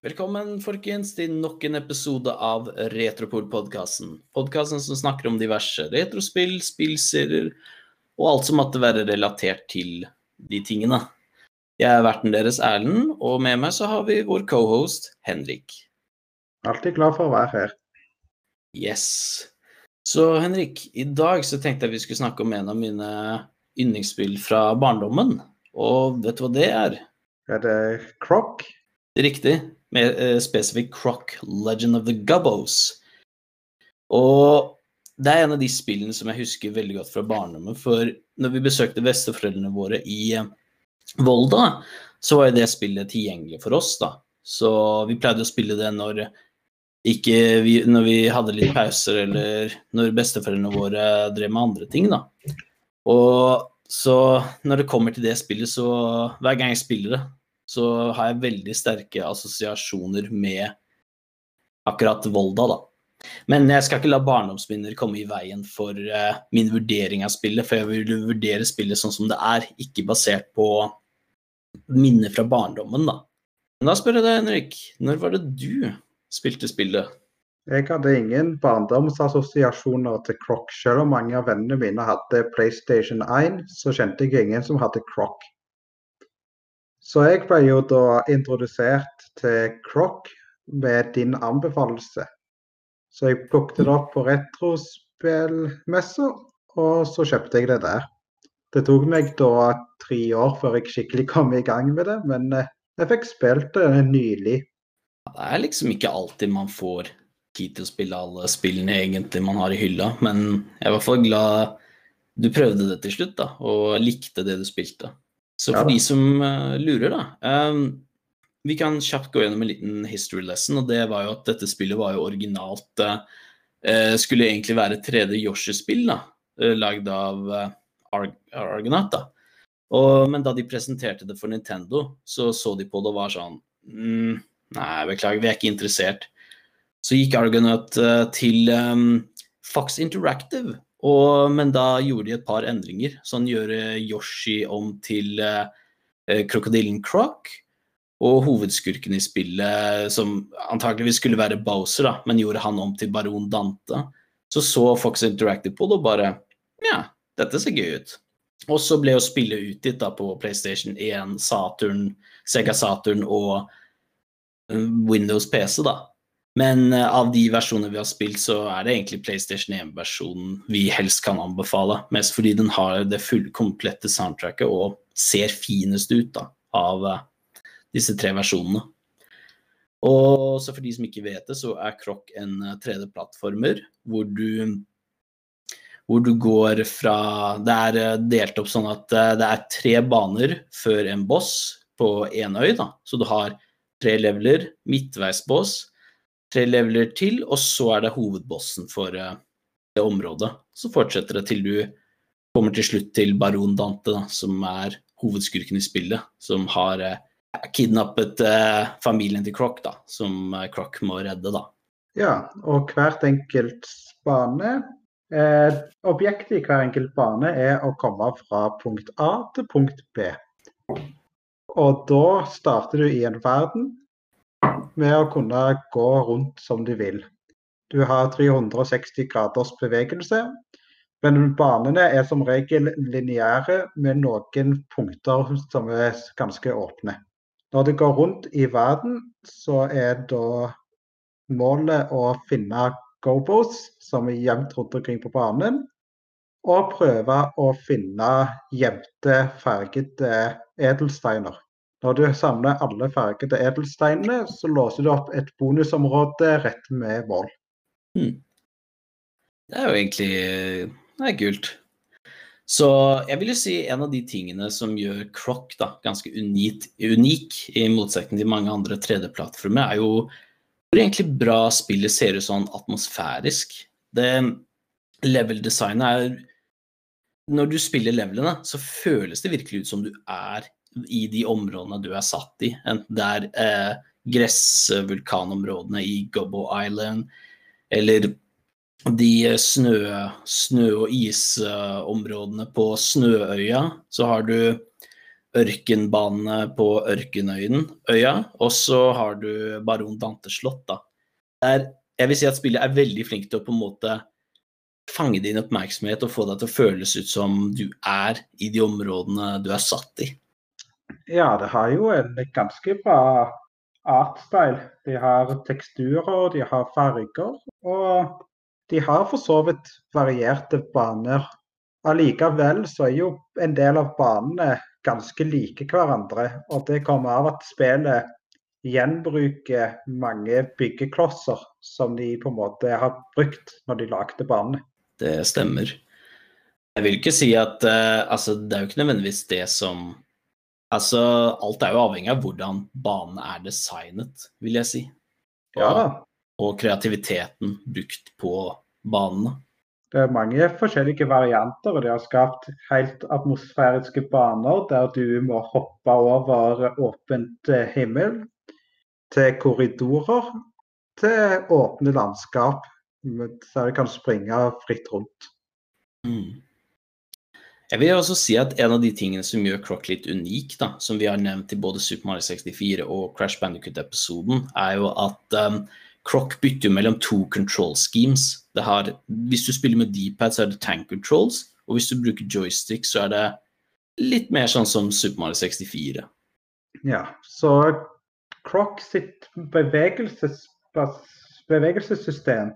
Velkommen folkens til nok en episode av Retropol-podkasten. Podkasten som snakker om diverse retrospill, spillserier og alt som måtte være relatert til de tingene. Jeg er verten deres Erlend, og med meg så har vi vår cohost Henrik. Alltid glad for å være her. Yes. Så Henrik, i dag så tenkte jeg vi skulle snakke om en av mine yndlingsspill fra barndommen. Og vet du hva det er? Er det Croc? Riktig. Mer eh, spesifikt Croc Legend of the Gubbos. Og det er en av de spillene som jeg husker veldig godt fra barndommen. For når vi besøkte besteforeldrene våre i eh, Volda, så var jo det spillet tilgjengelig for oss, da. Så vi pleide å spille det når ikke vi, når vi hadde litt pauser, eller når besteforeldrene våre drev med andre ting, da. Og så når det kommer til det spillet, så hver gang jeg spiller det, så har jeg veldig sterke assosiasjoner med akkurat Volda, da. Men jeg skal ikke la barndomsminner komme i veien for uh, min vurdering av spillet, for jeg vil vurdere spillet sånn som det er, ikke basert på minner fra barndommen, da. Men da spør jeg deg, Henrik, når var det du spilte spillet? Jeg hadde ingen barndomsassosiasjoner til Croc. Selv om mange av vennene mine hadde PlayStation 1, så kjente jeg ingen som hadde Croc. Så jeg ble jo da introdusert til Croc med din anbefalelse. Så jeg plukket det opp på retrospillmessa, og så kjøpte jeg det der. Det tok meg da tre år før jeg skikkelig kom i gang med det, men eh, jeg fikk spilt det nylig. Det er liksom ikke alltid man får tid til å spille alle spillene egentlig man har i hylla, men jeg er i hvert fall glad du prøvde det til slutt, da, og likte det du spilte. Så for ja, de som uh, lurer, da um, Vi kan kjapt gå gjennom en liten history lesson, og det var jo at dette spillet var jo originalt uh, Skulle egentlig være 3D Yoshi-spill, da, uh, lagd av Arg Argonaut, da. Og, men da de presenterte det for Nintendo, så så de på det og var sånn mm, Nei, beklager, vi er ikke interessert. Så gikk Argonaut uh, til um, Fox Interactive, og, men da gjorde de et par endringer. Sånn gjør Yoshi om til eh, krokodillen Croc. Og hovedskurken i spillet, som antakeligvis skulle være Bowser, da, men gjorde han om til baron Dante. Så så Fox Interactive på det og bare Ja, dette ser gøy ut. Og så ble jo spillet utgitt da på PlayStation 1, Saturn, Sega Saturn og eh, Windows PC, da. Men uh, av de versjonene vi har spilt, så er det egentlig PlayStation 1-versjonen vi helst kan anbefale. Mest fordi den har det fullkomplette soundtracket og ser finest ut da, av uh, disse tre versjonene. Og så for de som ikke vet det, så er Croc en 3D-plattformer hvor du hvor du går fra Det er eh, delt opp sånn at eh, det er tre baner før en boss på én øy. da. Så du har tre leveler, midtveisboss, tre leveler til, og så er det hovedbossen for eh, det området. Så fortsetter det til du kommer til slutt til baron Dante, da, som er hovedskurken i spillet, som har eh, kidnappet eh, familien til Croc, da, som Croc må redde, da. Ja, og hvert enkelt bane Eh, objektet i hver enkelt bane er å komme fra punkt A til punkt B. Og da starter du i en verden med å kunne gå rundt som du vil. Du har 360 graders bevegelse, men banene er som regel lineære med noen punkter som er ganske åpne. Når du går rundt i verden, så er da målet å finne gobos som er gjemt rundt omkring på banen. Og prøve å finne gjemte, fargede edelsteiner. Når du samler alle fargede edelsteinene, så låser du opp et bonusområde rett med mål. Hmm. Det er jo egentlig Det er kult. Så jeg vil jo si en av de tingene som gjør Croc da, ganske unikt, unik, i motsetning til mange andre 3D-plattformer, er jo hvor egentlig bra spillet ser ut sånn atmosfærisk. Det level-designet er Når du spiller levelene, så føles det virkelig ut som du er i de områdene du er satt i. Enten det er eh, gressvulkanområdene i Gobbo Island, eller de snø, snø- og isområdene på Snøøya. Så har du ørkenbanene på Ørkenøya, og så har du Baron Dante slott, da. Der, jeg vil si at spillet er veldig flink til å på en måte fange din oppmerksomhet og få deg til å føles ut som du er i de områdene du er satt i. Ja, det har jo en ganske bra artstyle. De har teksturer, de har farger, og de har for så vidt varierte baner. Allikevel så er jo en del av banene ganske like hverandre, og det kommer av at spillet gjenbruker mange byggeklosser som de på en måte har brukt når de lagde banene. Det stemmer. Jeg vil ikke si at uh, Altså, det er jo ikke nødvendigvis det som Altså, alt er jo avhengig av hvordan banen er designet, vil jeg si. Og, ja. og kreativiteten brukt på banene. Det er mange forskjellige varianter, og de har skapt helt atmosfæriske baner der du må hoppe over åpent eh, himmel, til korridorer, til åpne landskap der du kan springe fritt rundt. Mm. Jeg vil også si at en av de tingene som gjør Croc litt unik, da, som vi har nevnt i både Super Mario 64 og Crash Bandicut-episoden, er jo at um, Croc bytter mellom to control schemes. Har, hvis du spiller med D-pad, så er det tank controls, og hvis du bruker joystick, så er det litt mer sånn som Super Mario 64. Ja, så Croc sitt bevegelses, bevegelsessystem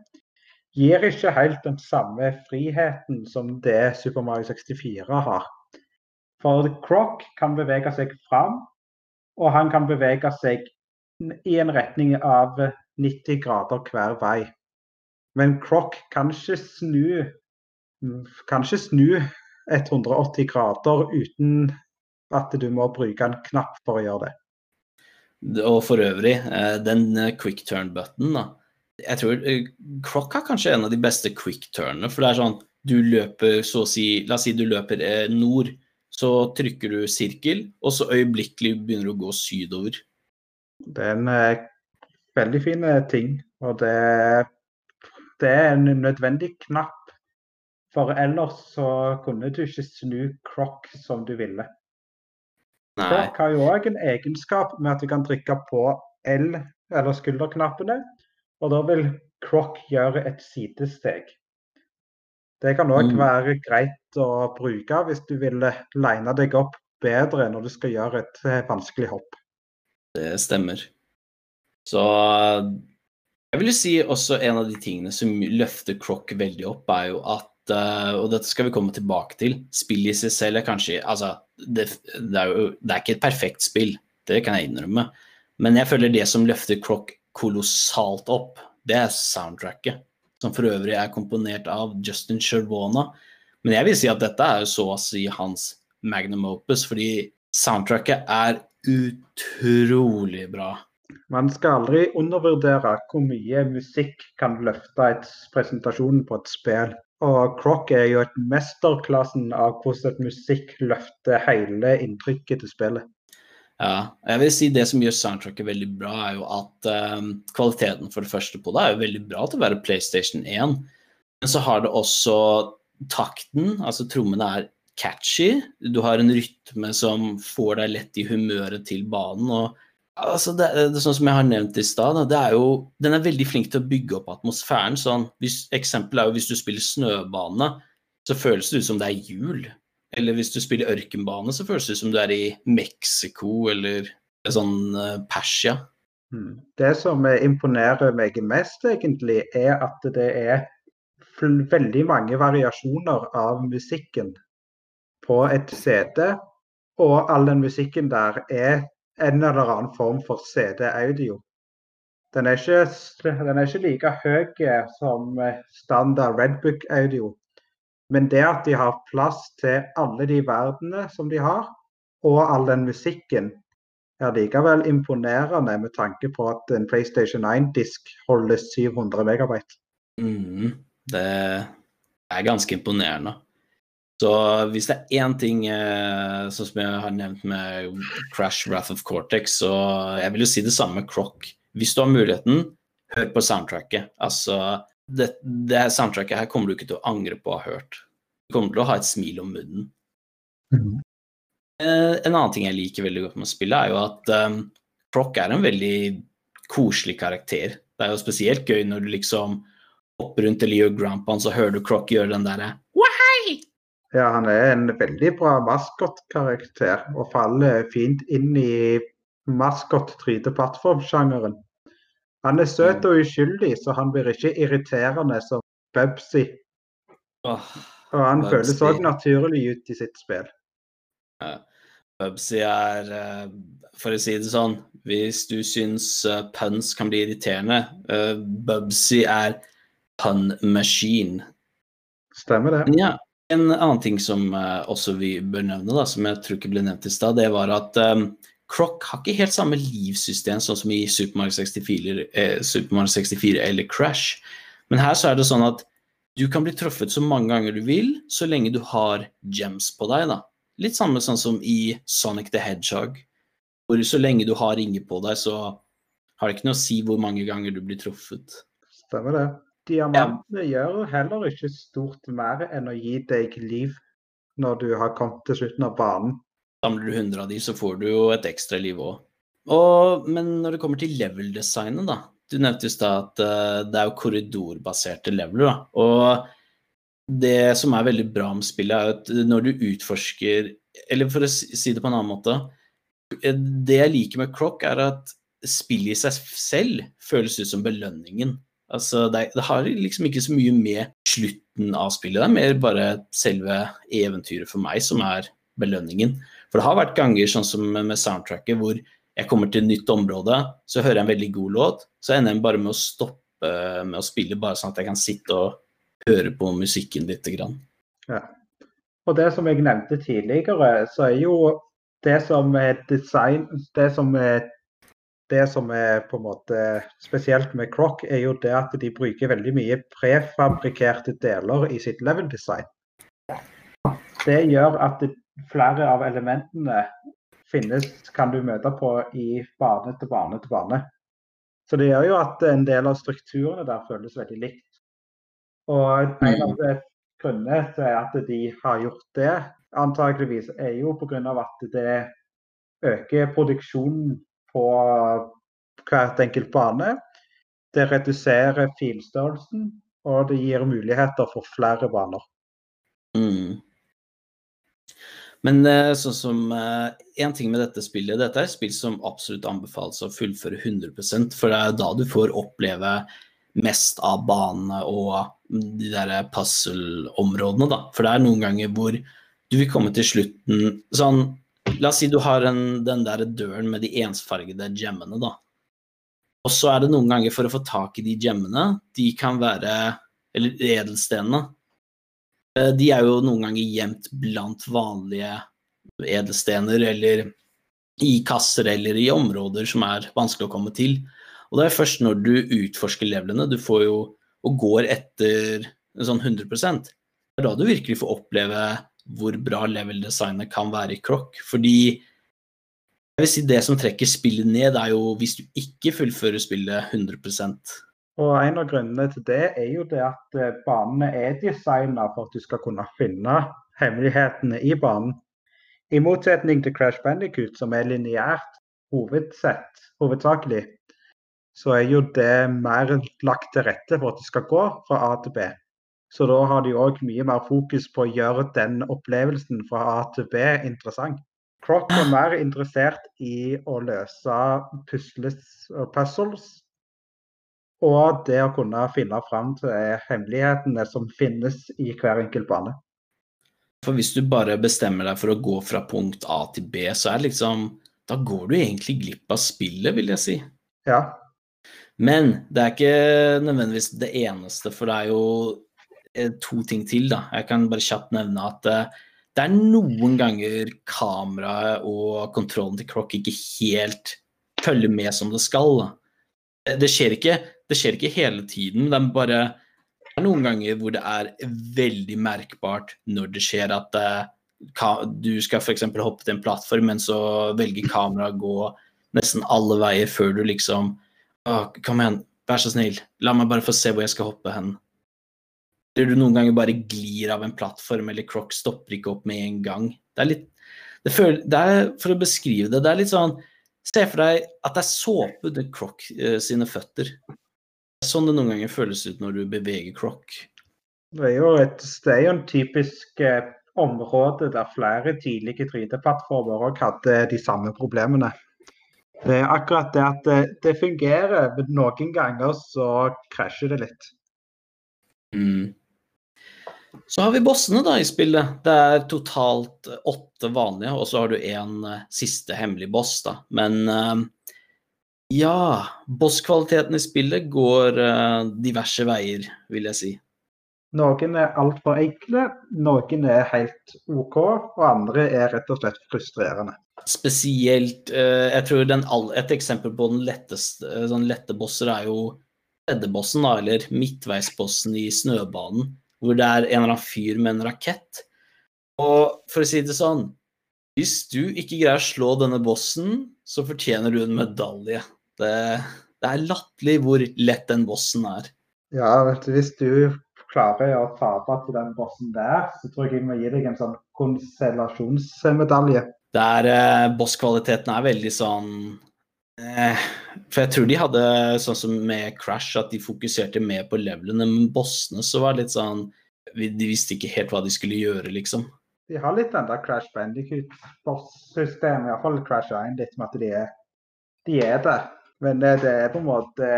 gir ikke helt den samme friheten som det Super Mario 64 har. For Croc kan bevege seg fram, og han kan bevege seg i en retning av 90 grader hver vei. Men Croc kan ikke snu, kan ikke snu 180 grader uten at du må bruke en knapp for å gjøre det. Og for øvrig, eh, den quick turn-button, da jeg tror uh, Croc er kanskje en av de beste quick turnene. For det er sånn du løper så å si La oss si du løper eh, nord. Så trykker du sirkel, og så øyeblikkelig begynner du å gå sydover. Det er en eh, veldig fin eh, ting. Og det, det, er en nødvendig knapp. For ellers så kunne du ikke snu Croc som du ville. Nei. Croc har jo òg en egenskap med at du kan trykke på L, eller skulderknappene, og da vil Croc gjøre et sidesteg. Det kan òg mm. være greit å bruke hvis du vil line deg opp bedre når du skal gjøre et eh, vanskelig hopp. Det stemmer. Så jeg vil si også en av de tingene som løfter Croc veldig opp, er jo at eh, og dette skal vi komme tilbake til. Spill i seg selv er kanskje Altså, det, det, er jo det er ikke et perfekt spill, det kan jeg innrømme. Men jeg føler det som løfter Croc kolossalt opp, det er soundtracket. Som for øvrig er komponert av Justin Sherwana. Men jeg vil si at dette er så å si hans magnum opus, fordi soundtracket er utrolig bra. Man skal aldri undervurdere hvor mye musikk kan løfte et presentasjon på et spill. Og Croc er jo et mesterklassen av hvordan musikk løfter hele inntrykket til spillet. Ja, jeg vil si Det som gjør soundtracket veldig bra, er jo at um, kvaliteten for det første på det er jo veldig bra til å være PlayStation 1. Men så har det også takten, altså trommene er catchy. Du har en rytme som får deg lett i humøret til banen. og altså det, det, Sånn som jeg har nevnt i stad, den er veldig flink til å bygge opp atmosfæren. sånn, hvis, Eksempel er jo hvis du spiller snøbane, så føles det ut som det er jul. Eller hvis du spiller ørkenbane, så føles det som du er i Mexico eller sånn uh, Persia. Hmm. Det som imponerer meg mest, egentlig, er at det er veldig mange variasjoner av musikken på et CD. Og all den musikken der er en eller annen form for CD-audio. Den, den, er ikke like høy som standard Redbook-audio. Men det at de har plass til alle de verdenene som de har, og all den musikken, er likevel imponerende med tanke på at en PlayStation 1-disk holder 700 megabyte. Mm, det er ganske imponerende. Så hvis det er én ting eh, sånn som jeg har nevnt med Crash Wrath of Cortex, så jeg vil jo si det samme med Croc. Hvis du har muligheten, hør på soundtracket. Altså det, det soundtracket her kommer du ikke til å angre på å ha hørt. Du kommer til å ha et smil om munnen. Mm. En annen ting jeg liker veldig godt med å spille, er jo at um, Croc er en veldig koselig karakter. Det er jo spesielt gøy når du liksom hopper rundt eller gjør Grandpaen, så hører du Croc gjøre den derre Ja, han er en veldig bra maskotkarakter og faller fint inn i maskot-3D-plattformsjangeren. Han er søt og uskyldig, så han blir ikke irriterende som Bubsy. Oh, Og han Bubsy. føles òg naturlig ut i sitt spill. Bubsy er, eh, for å si det sånn, hvis du syns eh, puns kan bli irriterende, eh, Bubsy er pun machine. Stemmer det? Ja, en annen ting som også vi bør nevne, da, som jeg tror ikke ble nevnt i stad, det var at Croc har ikke helt samme livssystem sånn som i Super Mario 64, eh, Super Mario 64 eller Crash. Men her så er det sånn at du kan bli truffet så mange ganger du vil, så lenge du har gems på deg. da. Litt samme sånn som i Sonic the Hedgehog, hvor så lenge du har ringer på deg, så har det ikke noe å si hvor mange ganger du blir truffet. Stemmer det. Diamantene gjør heller ikke stort mer enn å gi deg liv når du har kommet til slutten av banen. Samler du 100 av de, så får du jo et ekstra liv òg. Men når det kommer til level-designet, da. Du nevnte i stad at uh, det er jo korridorbaserte leveler. da. Og det som er veldig bra med spillet, er at når du utforsker Eller for å si det på en annen måte eh, Det jeg liker med Crock, er at spillet i seg selv føles ut som belønningen. Altså, det, det har liksom ikke så mye med slutten av spillet, det er mer bare selve eventyret for meg som er belønningen. For det har vært ganger sånn som med soundtracket, hvor jeg kommer til et nytt område, så hører jeg en veldig god låt, så ender jeg bare med å stoppe med å spille, bare sånn at jeg kan sitte og høre på musikken lite grann. Og det som jeg nevnte tidligere, så er jo det som er design Det som er, det som er på en måte spesielt med Croc, er jo det at de bruker veldig mye prefabrikerte deler i sitt level design. Det gjør at flere av elementene finnes, kan du møte på i bane til bane til bane. Så det gjør jo at en del av strukturene der føles veldig likt. Og en av de grunnene til at de har gjort det, antakeligvis, er jo pga. at det øker produksjonen på hvert enkelt bane. Det reduserer filstørrelsen, og det gir muligheter for flere baner. Mm. Men eh, sånn som én En ting med dette spillet Dette er et spill som absolutt anbefales å fullføre 100 for det er da du får oppleve mest av banene og de der puzzle-områdene, da. For det er noen ganger hvor du vil komme til slutten Sånn La oss si du har en, den der døren med de ensfargede gemmene, da. Og så er det noen ganger for å få tak i de gemmene, de kan være Eller edelstenene. Eh, De er jo noen ganger gjemt blant vanlige edelstener, eller i kasser eller i områder som er vanskelig å komme til. Og det er først når du utforsker levelene, du får jo og går etter sånn 100 Det er da du virkelig får oppleve hvor bra level-designet kan være i Croc. Fordi jeg vil si det som trekker spillet ned, er jo hvis du ikke fullfører spillet 100 Og en av grunnene til det er jo det at eh, banene er designa for at du skal kunne finne hemmelighetene i banen. I motsetning til Crash Bandicoot, som er lineært hovedsett, hovedsakelig, så er jo det mer lagt til rette for at det skal gå fra A til B. Så da har de òg mye mer fokus på å gjøre den opplevelsen fra A til B interessant. Croc er mer interessert i å løse pusles og puzzles og det å kunne finne fram til hemmelighetene som finnes i hver enkelt bane. For hvis du bare bestemmer deg for å gå fra punkt A til B, så er det liksom Da går du egentlig glipp av spillet, vil jeg si. Ja, Men det er ikke nødvendigvis det eneste, for det er jo eh, to ting til, da. Jeg kan bare kjapt nevne at eh, det er noen ganger kameraet og kontrollen til Croc ikke helt følger med som det skal. Da. Det- Det skjer ikke, det skjer ikke hele tiden, det er bare noen ganger hvor det er veldig merkbart når det skjer at uh, du skal f.eks. hoppe til en plattform, men så velger kameraet å gå nesten alle veier før du liksom Kom igjen, vær så snill, la meg bare få se hvor jeg skal hoppe hen. Eller du noen ganger bare glir av en plattform, eller Croc stopper ikke opp med en gang. Det er litt, det, føler, det er, For å beskrive det, det er litt sånn Se for deg at det er såpe under Croc eh, sine føtter. Er sånn det noen ganger føles ut når du beveger Croc. Det er jo, et, det er jo en typisk eh, område der flere tidlige 3D-plattformer òg hadde de samme problemene. Det er akkurat det at det, det fungerer, men noen ganger så krasjer det litt. Mm. Så har vi bossene da i spillet. Det er totalt åtte vanlige, og så har du en uh, siste hemmelig boss, da. Men uh, ja Bosskvaliteten i spillet går diverse veier, vil jeg si. Noen er altfor enkle, noen er helt OK, og andre er rett og slett frustrerende. Spesielt Jeg tror all, et eksempel på den letteste, sånn lette bosser er jo tredjebossen, da, eller midtveisbossen i Snøbanen hvor det er en eller annen fyr med en rakett. Og for å si det sånn Hvis du ikke greier å slå denne bossen, så fortjener du en medalje. Det, det er latterlig hvor lett den bossen er. Ja, vet du, hvis du klarer å tape til den bossen der, så tror jeg jeg må gi deg en sånn konstellasjonsmedalje. Der eh, bosskvaliteten er veldig sånn For jeg tror de hadde sånn som med Crash, at de fokuserte mer på levelene, men bossene så var det litt sånn De visste ikke helt hva de skulle gjøre, liksom. De har litt den der Crash Bandicoot-boss-systemet, iallfall Crash 1, litt med at de er, de er der. Men det, det, er på en måte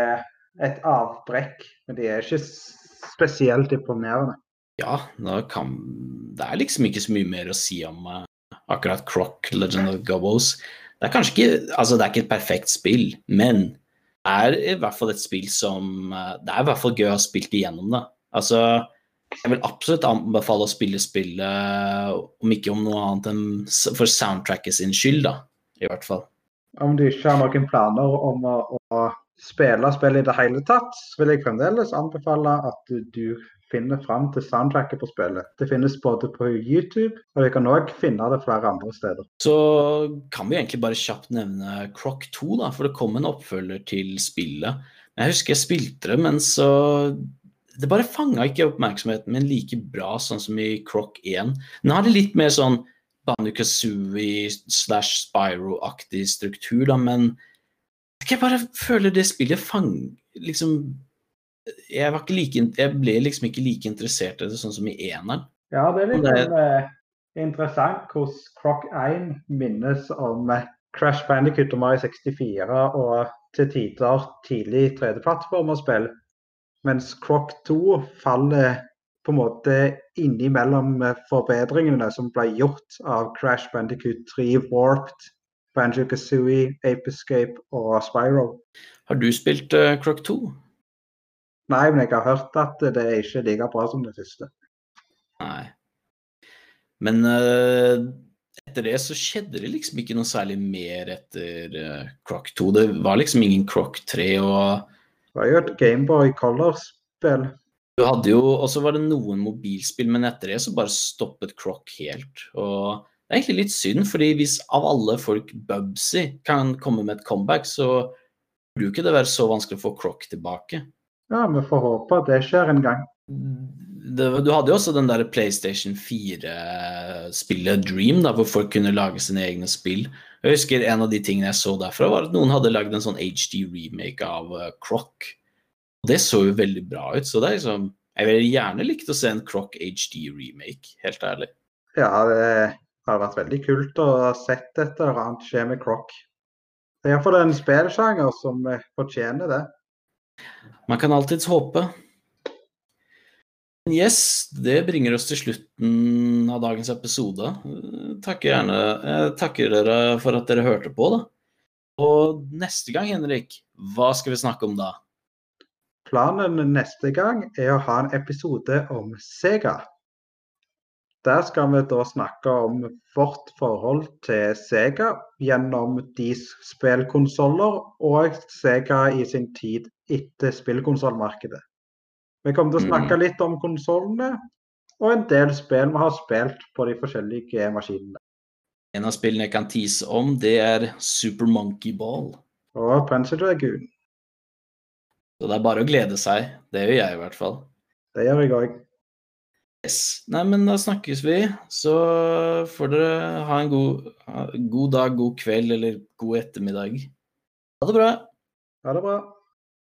et avbrekk. Men de er ikke spesielt imponerende. Ja, kan, det er liksom ikke så mye mer å si om uh, akkurat Croc, Legend of Gobos. Det er kanskje ikke Altså, det er ikke et perfekt spill, men det er i hvert fall et spill som eh, Det er i hvert fall gøy å ha spilt igjennom det. Altså, jeg vil absolutt anbefale å spille spillet, om ikke om noe annet enn for soundtracket sin skyld, da. I hvert fall. Om du ikke har noen planer om å, å spille spillet i det hele tatt, vil jeg fremdeles anbefale at du finner fram til soundtracket på spillet. Det finnes både på YouTube, og vi kan òg finne det flere andre steder. Så kan vi egentlig bare kjapt nevne Croc 2, da, for det kom en oppfølger til spillet. Jeg husker jeg spilte det, men så Det bare fanga ikke oppmerksomheten min like bra sånn som i Croc 1. Den hadde litt mer sånn Banukazooie slash Spyro-aktig struktur, da, men jeg bare føler det spillet fang, liksom jeg, like, jeg, ble liksom ikke like interessert i det sånn som i eneren. Ja, det er litt det... En, uh, interessant hvordan Croc 1 minnes om uh, Crash Bandicut og Mario 64 og til tider tidlig 3D-plattformerspill, mens Croc 2 faller på en måte innimellom forbedringene som ble gjort av Crash Bandicut 3 Warped, Banjo Kazooie, Ape Escape og Spyro. Har du spilt uh, Croc 2? Nei, men jeg har hørt at det er ikke like bra som det siste. Nei. Men uh, etter det så skjedde det liksom ikke noe særlig mer etter uh, Croc 2. Det var liksom ingen Croc 3 og Det var jo et Gameboy Color-spill. Du hadde jo, Og så var det noen mobilspill, men etter det så bare stoppet Croc helt. Og det er egentlig litt synd, fordi hvis av alle folk Bubsy kan komme med et comeback, så burde jo ikke det være så vanskelig å få Croc tilbake. Ja, vi får håpe at det skjer en gang. Det, du hadde jo også den der PlayStation 4-spillet Dream, da, hvor folk kunne lage sine egne spill. Jeg husker En av de tingene jeg så derfra, var at noen hadde lagd en sånn HD-remake av uh, Croc. Det så jo veldig bra ut. så det er liksom, Jeg ville gjerne likt å se en Croc HD-remake, helt ærlig. Ja, det hadde vært veldig kult å ha sett et eller annet skje med Croc. Det er iallfall en spillsjanger som fortjener det. Man kan alltids håpe. Yes, det bringer oss til slutten av dagens episode. Takker gjerne, jeg takker dere for at dere hørte på, da. Og neste gang, Henrik, hva skal vi snakke om da? Planen neste gang er å ha en episode om Sega. Der skal vi da snakke om vårt forhold til Sega gjennom deres spillkonsoller og Sega i sin tid etter spillkonsollmarkedet. Vi kommer til å snakke mm. litt om konsollene og en del spill vi har spilt på de forskjellige maskinene. En av spillene jeg kan tease om, det er Super Monkey Ball. Og Panzer Dragoon. Så det er bare å glede seg. Det gjør jeg i hvert fall. Det gjør jeg òg. Yes. Nei, men da snakkes vi. Så får dere ha en god, god dag, god kveld eller god ettermiddag. Ha det bra. Ha det bra.